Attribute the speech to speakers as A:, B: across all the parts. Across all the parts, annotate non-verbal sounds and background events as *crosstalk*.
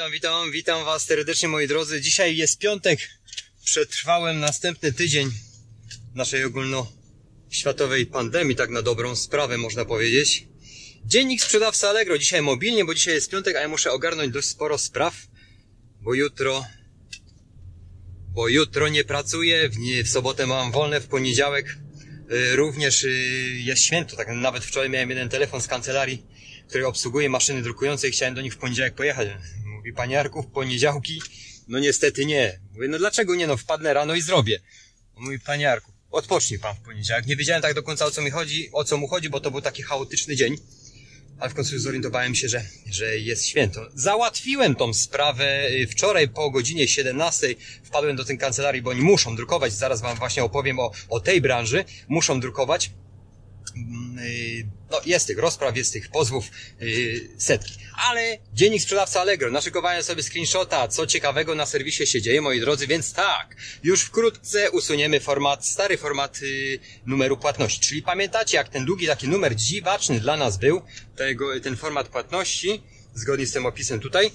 A: Witam, witam, witam Was serdecznie moi drodzy. Dzisiaj jest piątek. Przetrwałem następny tydzień naszej ogólnoświatowej pandemii, tak na dobrą sprawę można powiedzieć. Dziennik sprzedawca Allegro. Dzisiaj mobilnie, bo dzisiaj jest piątek, a ja muszę ogarnąć dość sporo spraw, bo jutro bo jutro nie pracuję, w, nie, w sobotę mam wolne, w poniedziałek y, również y, jest święto, tak nawet wczoraj miałem jeden telefon z kancelarii, który obsługuje maszyny drukujące i chciałem do nich w poniedziałek pojechać. Mówi, panie Jarku, w poniedziałki? No niestety nie. Mówię, no dlaczego nie, no wpadnę rano i zrobię. Mówi, panie Jarku, odpocznij pan w poniedziałek. Nie wiedziałem tak do końca o co mi chodzi, o co mu chodzi, bo to był taki chaotyczny dzień. Ale w końcu zorientowałem się, że, że jest święto. Załatwiłem tą sprawę y, wczoraj po godzinie 17. Wpadłem do tej kancelarii, bo oni muszą drukować. Zaraz wam właśnie opowiem o, o tej branży. Muszą drukować. Mm, y, no, jest tych rozpraw, jest tych pozwów yy, setki. Ale dziennik sprzedawca Allegro. Naszykowałem sobie screenshota, co ciekawego na serwisie się dzieje, moi drodzy, więc tak, już wkrótce usuniemy format, stary format yy, numeru płatności. Czyli pamiętacie, jak ten długi taki numer dziwaczny dla nas był, tego, ten format płatności, zgodnie z tym opisem tutaj,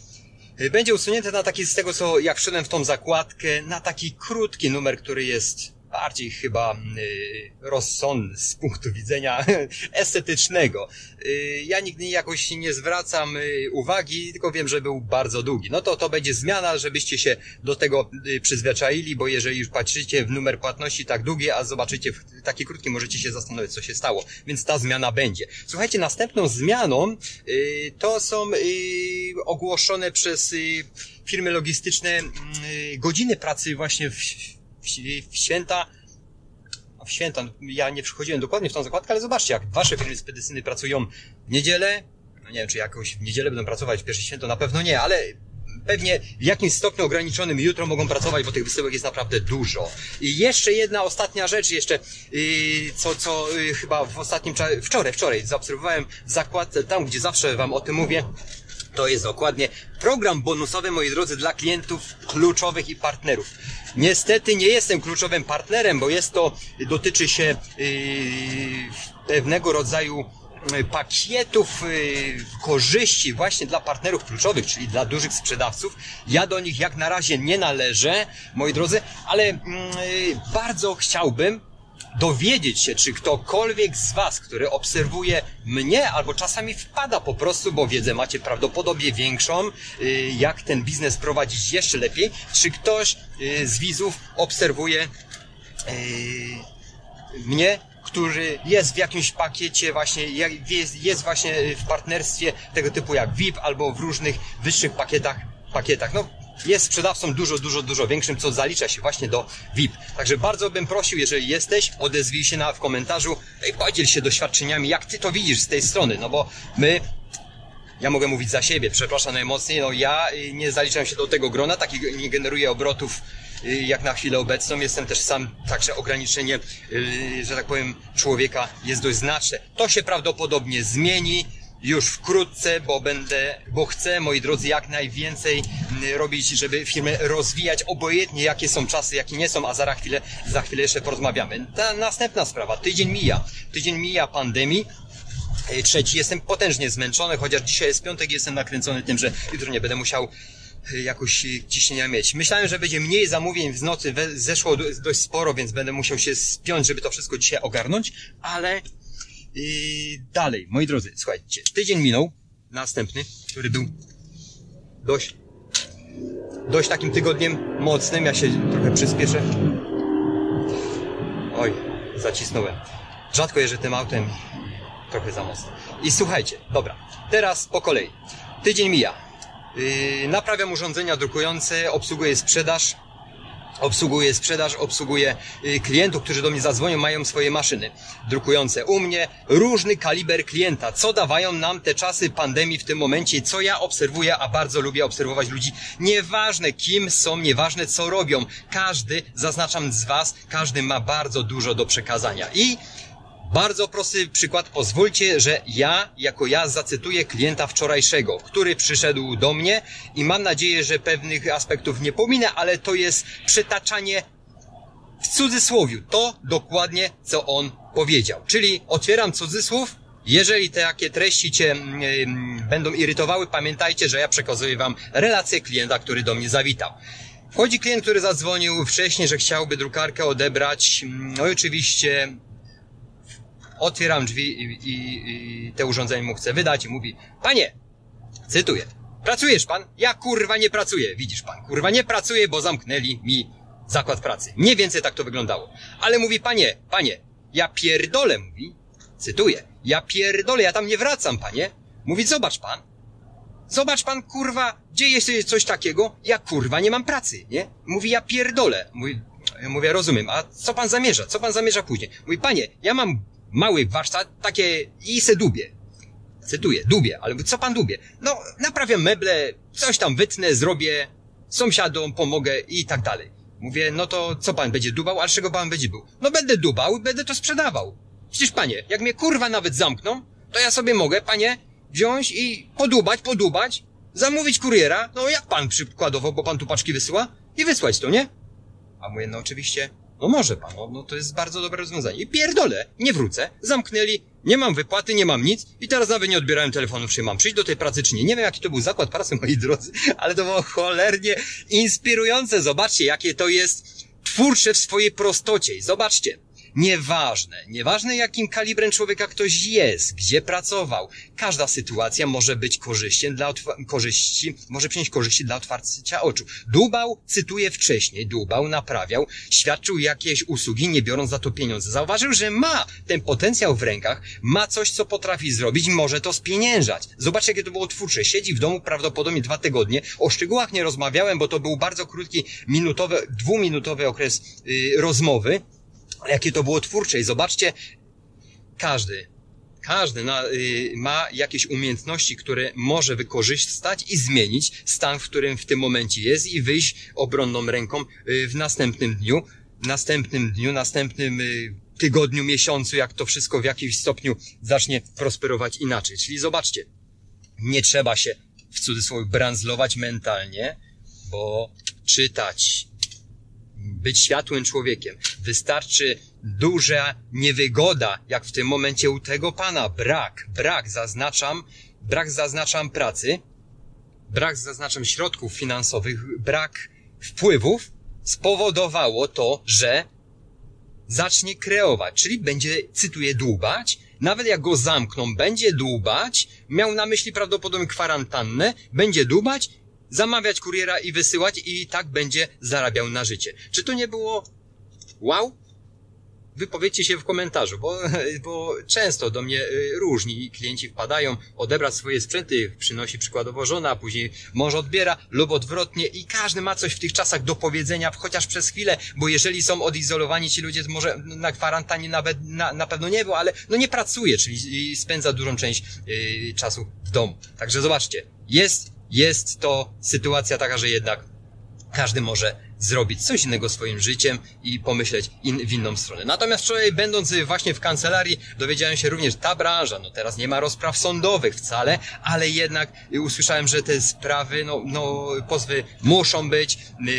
A: będzie usunięty na taki, z tego co, jak wszedłem w tą zakładkę, na taki krótki numer, który jest bardziej chyba y, rozsądny z punktu widzenia *laughs* estetycznego. Y, ja nigdy jakoś nie zwracam y, uwagi, tylko wiem, że był bardzo długi. No to to będzie zmiana, żebyście się do tego przyzwyczaili, bo jeżeli już patrzycie w numer płatności tak długi, a zobaczycie taki krótki, możecie się zastanowić, co się stało. Więc ta zmiana będzie. Słuchajcie, następną zmianą to są ogłoszone przez firmy logistyczne godziny pracy właśnie w w święta, w święta, no, ja nie przychodziłem dokładnie w tą zakładkę, ale zobaczcie, jak wasze firmy spedycyjne pracują w niedzielę, no nie wiem, czy jakoś w niedzielę będą pracować w pierwsze święto, na pewno nie, ale pewnie w jakimś stopniu ograniczonym jutro mogą pracować, bo tych wysyłek jest naprawdę dużo. I jeszcze jedna ostatnia rzecz, jeszcze, yy, co, co yy, chyba w ostatnim czasie, wczoraj, wczoraj zaobserwowałem zakład, tam gdzie zawsze wam o tym mówię, to jest dokładnie program bonusowy, moi drodzy, dla klientów kluczowych i partnerów. Niestety nie jestem kluczowym partnerem, bo jest to, dotyczy się yy, pewnego rodzaju yy, pakietów yy, korzyści właśnie dla partnerów kluczowych, czyli dla dużych sprzedawców. Ja do nich jak na razie nie należę, moi drodzy, ale yy, bardzo chciałbym, dowiedzieć się, czy ktokolwiek z Was, który obserwuje mnie, albo czasami wpada po prostu, bo wiedzę macie prawdopodobnie większą, y, jak ten biznes prowadzić jeszcze lepiej, czy ktoś y, z widzów obserwuje y, mnie, który jest w jakimś pakiecie właśnie, jest, właśnie w partnerstwie tego typu jak VIP albo w różnych wyższych pakietach, pakietach. No, jest sprzedawcą dużo, dużo, dużo większym, co zalicza się właśnie do VIP. Także bardzo bym prosił, jeżeli jesteś, odezwij się na, w komentarzu i podziel się doświadczeniami, jak ty to widzisz z tej strony, no bo my ja mogę mówić za siebie, przepraszam najmocniej, no ja y, nie zaliczam się do tego grona, takiego nie generuję obrotów y, jak na chwilę obecną. Jestem też sam, także ograniczenie, y, że tak powiem, człowieka jest dość znaczne. To się prawdopodobnie zmieni już wkrótce, bo będę, bo chcę, moi drodzy, jak najwięcej mm, robić, żeby firmę rozwijać, obojętnie jakie są czasy, jakie nie są, a za chwilę, za chwilę jeszcze porozmawiamy. Ta następna sprawa, tydzień mija, tydzień mija pandemii, e, Trzeci, jestem potężnie zmęczony, chociaż dzisiaj jest piątek, jestem nakręcony tym, że jutro nie będę musiał e, jakoś ciśnienia mieć. Myślałem, że będzie mniej zamówień w nocy, zeszło dość sporo, więc będę musiał się spiąć, żeby to wszystko dzisiaj ogarnąć, ale i dalej, moi drodzy, słuchajcie, tydzień minął, następny, który był dość, dość takim tygodniem mocnym, ja się trochę przyspieszę. Oj, zacisnąłem. Rzadko jeżdżę tym autem, trochę za mocno. I słuchajcie, dobra, teraz po kolei. Tydzień mija. Yy, naprawiam urządzenia drukujące, obsługuję sprzedaż, obsługuję sprzedaż, obsługuję y, klientów, którzy do mnie zadzwonią, mają swoje maszyny. Drukujące u mnie, różny kaliber klienta, co dawają nam te czasy pandemii w tym momencie, co ja obserwuję, a bardzo lubię obserwować ludzi, nieważne kim są, nieważne co robią, każdy, zaznaczam z Was, każdy ma bardzo dużo do przekazania. I bardzo prosty przykład. Pozwólcie, że ja, jako ja, zacytuję klienta wczorajszego, który przyszedł do mnie i mam nadzieję, że pewnych aspektów nie pominę, ale to jest przytaczanie w cudzysłowiu. To dokładnie, co on powiedział. Czyli otwieram cudzysłów Jeżeli takie treści Cię mm, będą irytowały, pamiętajcie, że ja przekazuję Wam relację klienta, który do mnie zawitał. Wchodzi klient, który zadzwonił wcześniej, że chciałby drukarkę odebrać. Mm, No i oczywiście otwieram drzwi i, i, i te urządzenie mu chcę wydać i mówi, panie, cytuję, pracujesz pan? Ja kurwa nie pracuję, widzisz pan, kurwa nie pracuję, bo zamknęli mi zakład pracy. Mniej więcej tak to wyglądało. Ale mówi, panie, panie, ja pierdolę, mówi, cytuję, ja pierdolę, ja tam nie wracam, panie. Mówi, zobacz pan, Zobacz pan, kurwa, dzieje się coś takiego, ja kurwa nie mam pracy, nie? Mówi, ja pierdolę. Mówi, ja mówię, rozumiem, a co pan zamierza? Co pan zamierza później? Mówi, panie, ja mam mały warsztat, takie i se dubie. Cytuję, dubie, ale co pan dubie? No, naprawiam meble, coś tam wytnę, zrobię, sąsiadom pomogę i tak dalej. Mówię, no to co pan będzie dubał, a czego pan będzie był? No będę dubał będę to sprzedawał. Przecież panie, jak mnie kurwa nawet zamkną, to ja sobie mogę, panie, wziąć i podubać, podubać, zamówić kuriera, no jak pan przykładowo, bo pan tu paczki wysyła, i wysłać to, nie? A mówię, no oczywiście, no może pan, no, no to jest bardzo dobre rozwiązanie. I pierdolę, nie wrócę, zamknęli, nie mam wypłaty, nie mam nic i teraz nawet nie odbierałem telefonów, czy mam przyjść do tej pracy, czy nie. Nie wiem, jaki to był zakład pracy, *laughs* moi drodzy, ale to było cholernie inspirujące. Zobaczcie, jakie to jest twórcze w swojej prostocie. Zobaczcie, Nieważne, nieważne jakim kalibrem człowieka ktoś jest, gdzie pracował. Każda sytuacja może być korzyściem dla korzyści, może przynieść korzyści dla otwarcia oczu. Dubał, cytuję wcześniej, dubał, naprawiał, świadczył jakieś usługi, nie biorąc za to pieniądze. Zauważył, że ma ten potencjał w rękach, ma coś, co potrafi zrobić, może to spieniężać. Zobaczcie, jakie to było twórcze. Siedzi w domu prawdopodobnie dwa tygodnie. O szczegółach nie rozmawiałem, bo to był bardzo krótki, minutowy, dwuminutowy okres yy, rozmowy jakie to było twórcze. I zobaczcie, każdy, każdy na, y, ma jakieś umiejętności, które może wykorzystać i zmienić stan, w którym w tym momencie jest i wyjść obronną ręką y, w następnym dniu, następnym dniu, następnym y, tygodniu, miesiącu, jak to wszystko w jakimś stopniu zacznie prosperować inaczej. Czyli zobaczcie, nie trzeba się w cudzysłowie branzlować mentalnie, bo czytać, być światłym człowiekiem. Wystarczy duża niewygoda, jak w tym momencie u tego pana. Brak, brak, zaznaczam, brak zaznaczam pracy, brak zaznaczam środków finansowych, brak wpływów spowodowało to, że zacznie kreować, czyli będzie, cytuję, dłubać, nawet jak go zamkną, będzie dłubać, miał na myśli prawdopodobnie kwarantannę, będzie dłubać zamawiać kuriera i wysyłać i tak będzie zarabiał na życie. Czy to nie było wow? Wypowiedzcie się w komentarzu, bo, *laughs* bo często do mnie y, różni klienci wpadają, odebrać swoje sprzęty, przynosi przykładowo żona, a później mąż odbiera lub odwrotnie i każdy ma coś w tych czasach do powiedzenia, chociaż przez chwilę, bo jeżeli są odizolowani ci ludzie, może na kwarantannie nawet na, na pewno nie było, ale no nie pracuje, czyli spędza dużą część yy, czasu w domu. Także zobaczcie, jest jest to sytuacja taka, że jednak każdy może zrobić coś innego swoim życiem i pomyśleć in, w inną stronę. Natomiast wczoraj, będąc właśnie w kancelarii, dowiedziałem się również, ta branża, no teraz nie ma rozpraw sądowych wcale, ale jednak usłyszałem, że te sprawy, no, no pozwy muszą być,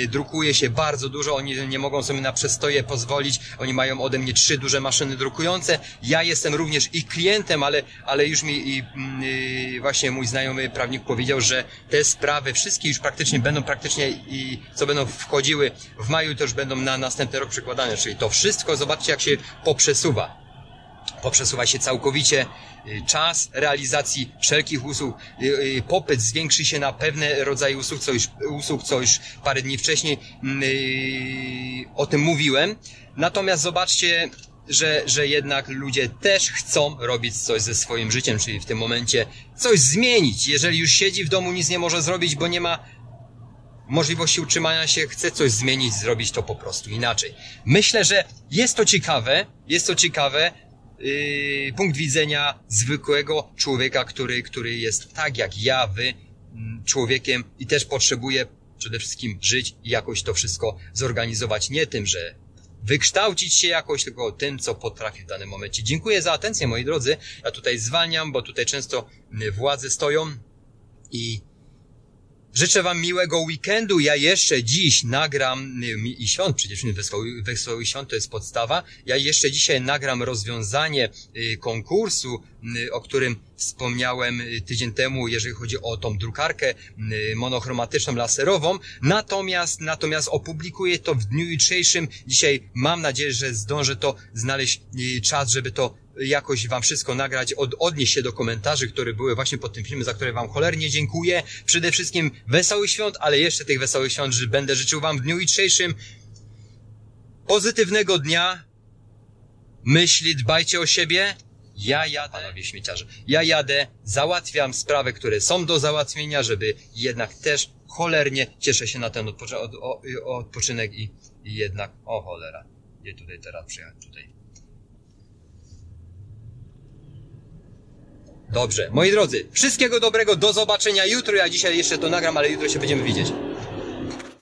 A: drukuje się bardzo dużo, oni nie mogą sobie na przestoje pozwolić, oni mają ode mnie trzy duże maszyny drukujące, ja jestem również ich klientem, ale, ale już mi i, i właśnie mój znajomy prawnik powiedział, że te sprawy wszystkie już praktycznie będą praktycznie i co będą wchodzić wchodziły w maju, już będą na następny rok przekładane. Czyli to wszystko, zobaczcie jak się poprzesuwa. Poprzesuwa się całkowicie czas realizacji wszelkich usług, popyt zwiększy się na pewne rodzaje usług, co już, usług, co już parę dni wcześniej o tym mówiłem. Natomiast zobaczcie, że, że jednak ludzie też chcą robić coś ze swoim życiem, czyli w tym momencie coś zmienić. Jeżeli już siedzi w domu, nic nie może zrobić, bo nie ma możliwości utrzymania się, chce coś zmienić, zrobić to po prostu inaczej. Myślę, że jest to ciekawe, jest to ciekawe, yy, punkt widzenia zwykłego człowieka, który, który jest tak jak ja, wy, mm, człowiekiem i też potrzebuje przede wszystkim żyć i jakoś to wszystko zorganizować. Nie tym, że wykształcić się jakoś, tylko tym, co potrafi w danym momencie. Dziękuję za atencję, moi drodzy. Ja tutaj zwalniam, bo tutaj często władze stoją i Życzę Wam miłego weekendu. Ja jeszcze dziś nagram, y, i świąt, przecież wesoły, świąt to jest podstawa. Ja jeszcze dzisiaj nagram rozwiązanie y, konkursu, y, o którym wspomniałem tydzień temu, jeżeli chodzi o tą drukarkę monochromatyczną, laserową. Natomiast, natomiast opublikuję to w dniu jutrzejszym. Dzisiaj mam nadzieję, że zdążę to znaleźć czas, żeby to jakoś wam wszystko nagrać, od, odnieść się do komentarzy, które były właśnie pod tym filmem, za które wam cholernie dziękuję. Przede wszystkim wesołych świąt, ale jeszcze tych wesołych świąt że będę życzył wam w dniu jutrzejszym pozytywnego dnia. Myśli, dbajcie o siebie. Ja jadę, panowie śmieciarze, ja jadę, załatwiam sprawy, które są do załatwienia, żeby jednak też cholernie cieszę się na ten od, o, odpoczynek i, i jednak, o cholera, gdzie tutaj teraz przyjechać, tutaj. Dobrze, moi drodzy, wszystkiego dobrego, do zobaczenia jutro. Ja dzisiaj jeszcze to nagram, ale jutro się będziemy widzieć.